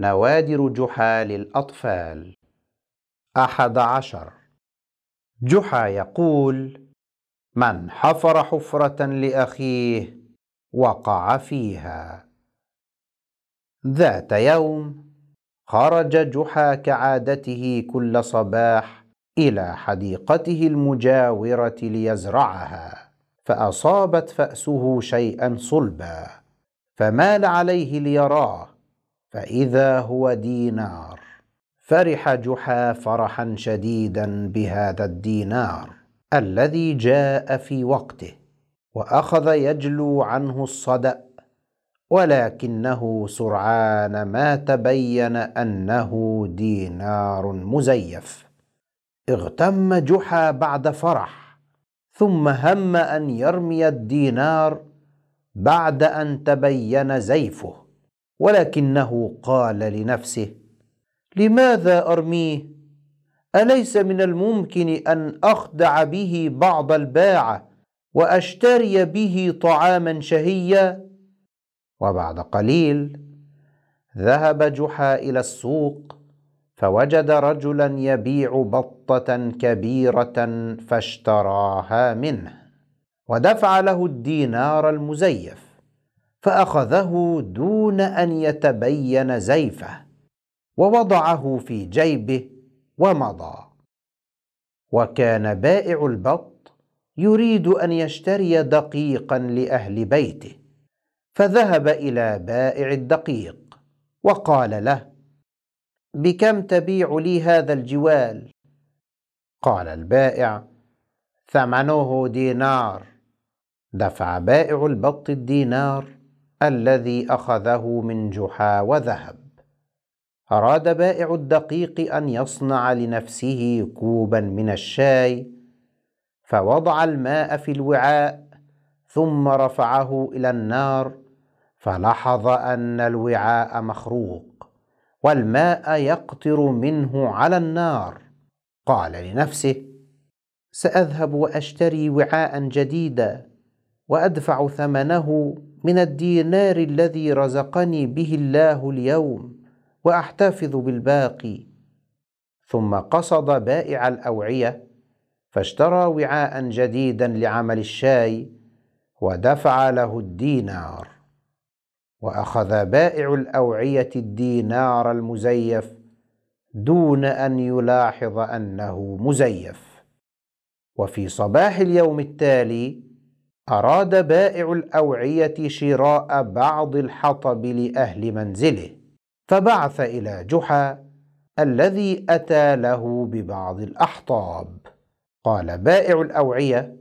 نوادر جحا للأطفال أحد عشر. جحا يقول من حفر حفرة لأخيه وقع فيها. ذات يوم خرج جحا كعادته كل صباح إلى حديقته المجاورة ليزرعها فأصابت فأسه شيئا صلبا فمال عليه ليراه فإذا هو دينار. فرح جحا فرحا شديدا بهذا الدينار الذي جاء في وقته وأخذ يجلو عنه الصدأ ولكنه سرعان ما تبين أنه دينار مزيف. اغتم جحا بعد فرح ثم هم أن يرمي الدينار بعد أن تبين زيفه. ولكنه قال لنفسه لماذا أرميه؟ أليس من الممكن أن أخدع به بعض الباعة وأشتري به طعاما شهيا؟ وبعد قليل ذهب جحا إلى السوق فوجد رجلا يبيع بطة كبيرة فاشتراها منه ودفع له الدينار المزيف. فأخذه دون أن يتبين زيفه ووضعه في جيبه ومضى. وكان بائع البط يريد أن يشتري دقيقا لأهل بيته فذهب إلى بائع الدقيق وقال له بكم تبيع لي هذا الجوال؟ قال البائع ثمنه دينار. دفع بائع البط الدينار الذي أخذه من جحا وذهب. أراد بائع الدقيق أن يصنع لنفسه كوبا من الشاي فوضع الماء في الوعاء ثم رفعه إلى النار فلاحظ أن الوعاء مخروق والماء يقطر منه على النار. قال لنفسه سأذهب وأشتري وعاء جديدا وأدفع ثمنه من الدينار الذي رزقني به الله اليوم وأحتفظ بالباقي. ثم قصد بائع الأوعية فاشترى وعاء جديدا لعمل الشاي ودفع له الدينار. وأخذ بائع الأوعية الدينار المزيف دون أن يلاحظ أنه مزيف. وفي صباح اليوم التالي أراد بائع الأوعية شراء بعض الحطب لأهل منزله فبعث إلى جحا الذي أتى له ببعض الأحطاب. قال بائع الأوعية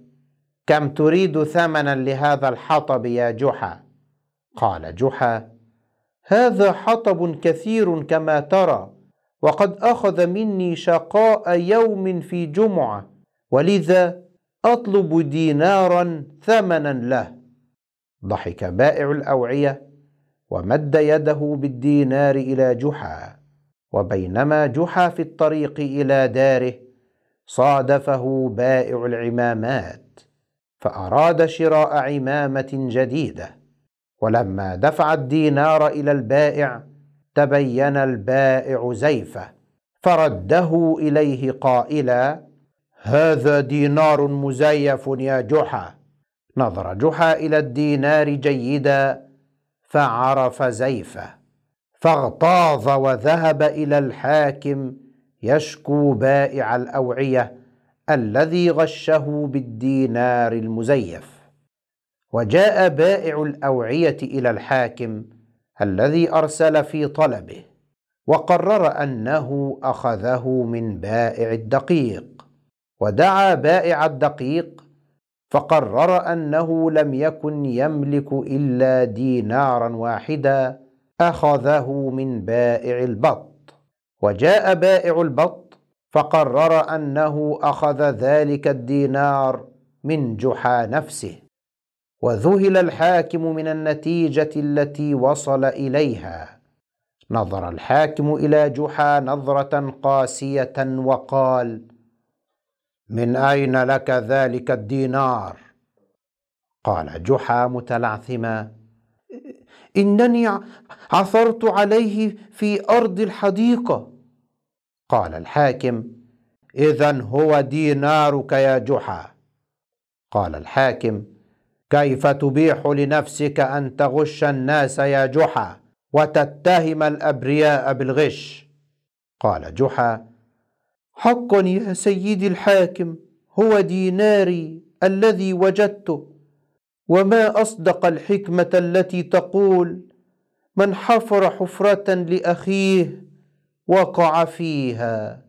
كم تريد ثمنا لهذا الحطب يا جحا؟ قال جحا هذا حطب كثير كما ترى وقد أخذ مني شقاء يوم في جمعة ولذا أطلب دينارا ثمنا له. ضحك بائع الأوعية ومد يده بالدينار إلى جحا وبينما جحا في الطريق إلى داره صادفه بائع العمامات فأراد شراء عمامة جديدة. ولما دفع الدينار إلى البائع تبين البائع زيفة فرده إليه قائلا هذا دينار مزيف يا جحا. نظر جحا إلى الدينار جيدا فعرف زيفه فاغتاظ وذهب إلى الحاكم يشكو بائع الأوعية الذي غشه بالدينار المزيف. وجاء بائع الأوعية إلى الحاكم الذي أرسل في طلبه وقرر أنه أخذه من بائع الدقيق. ودعا بائع الدقيق فقرر أنه لم يكن يملك إلا دينارا واحدا أخذه من بائع البط. وجاء بائع البط فقرر أنه أخذ ذلك الدينار من جحا نفسه. وذهل الحاكم من النتيجة التي وصل إليها. نظر الحاكم إلى جحا نظرة قاسية وقال من أين لك ذلك الدينار؟ قال جحا متلعثما إنني عثرت عليه في أرض الحديقة. قال الحاكم. إذا هو دينارك يا جحا. قال الحاكم. كيف تبيح لنفسك أن تغش الناس يا جحا وتتهم الأبرياء بالغش؟ قال جحا. حقا يا سيدي الحاكم هو ديناري الذي وجدته. وما أصدق الحكمة التي تقول من حفر حفرة لأخيه وقع فيها.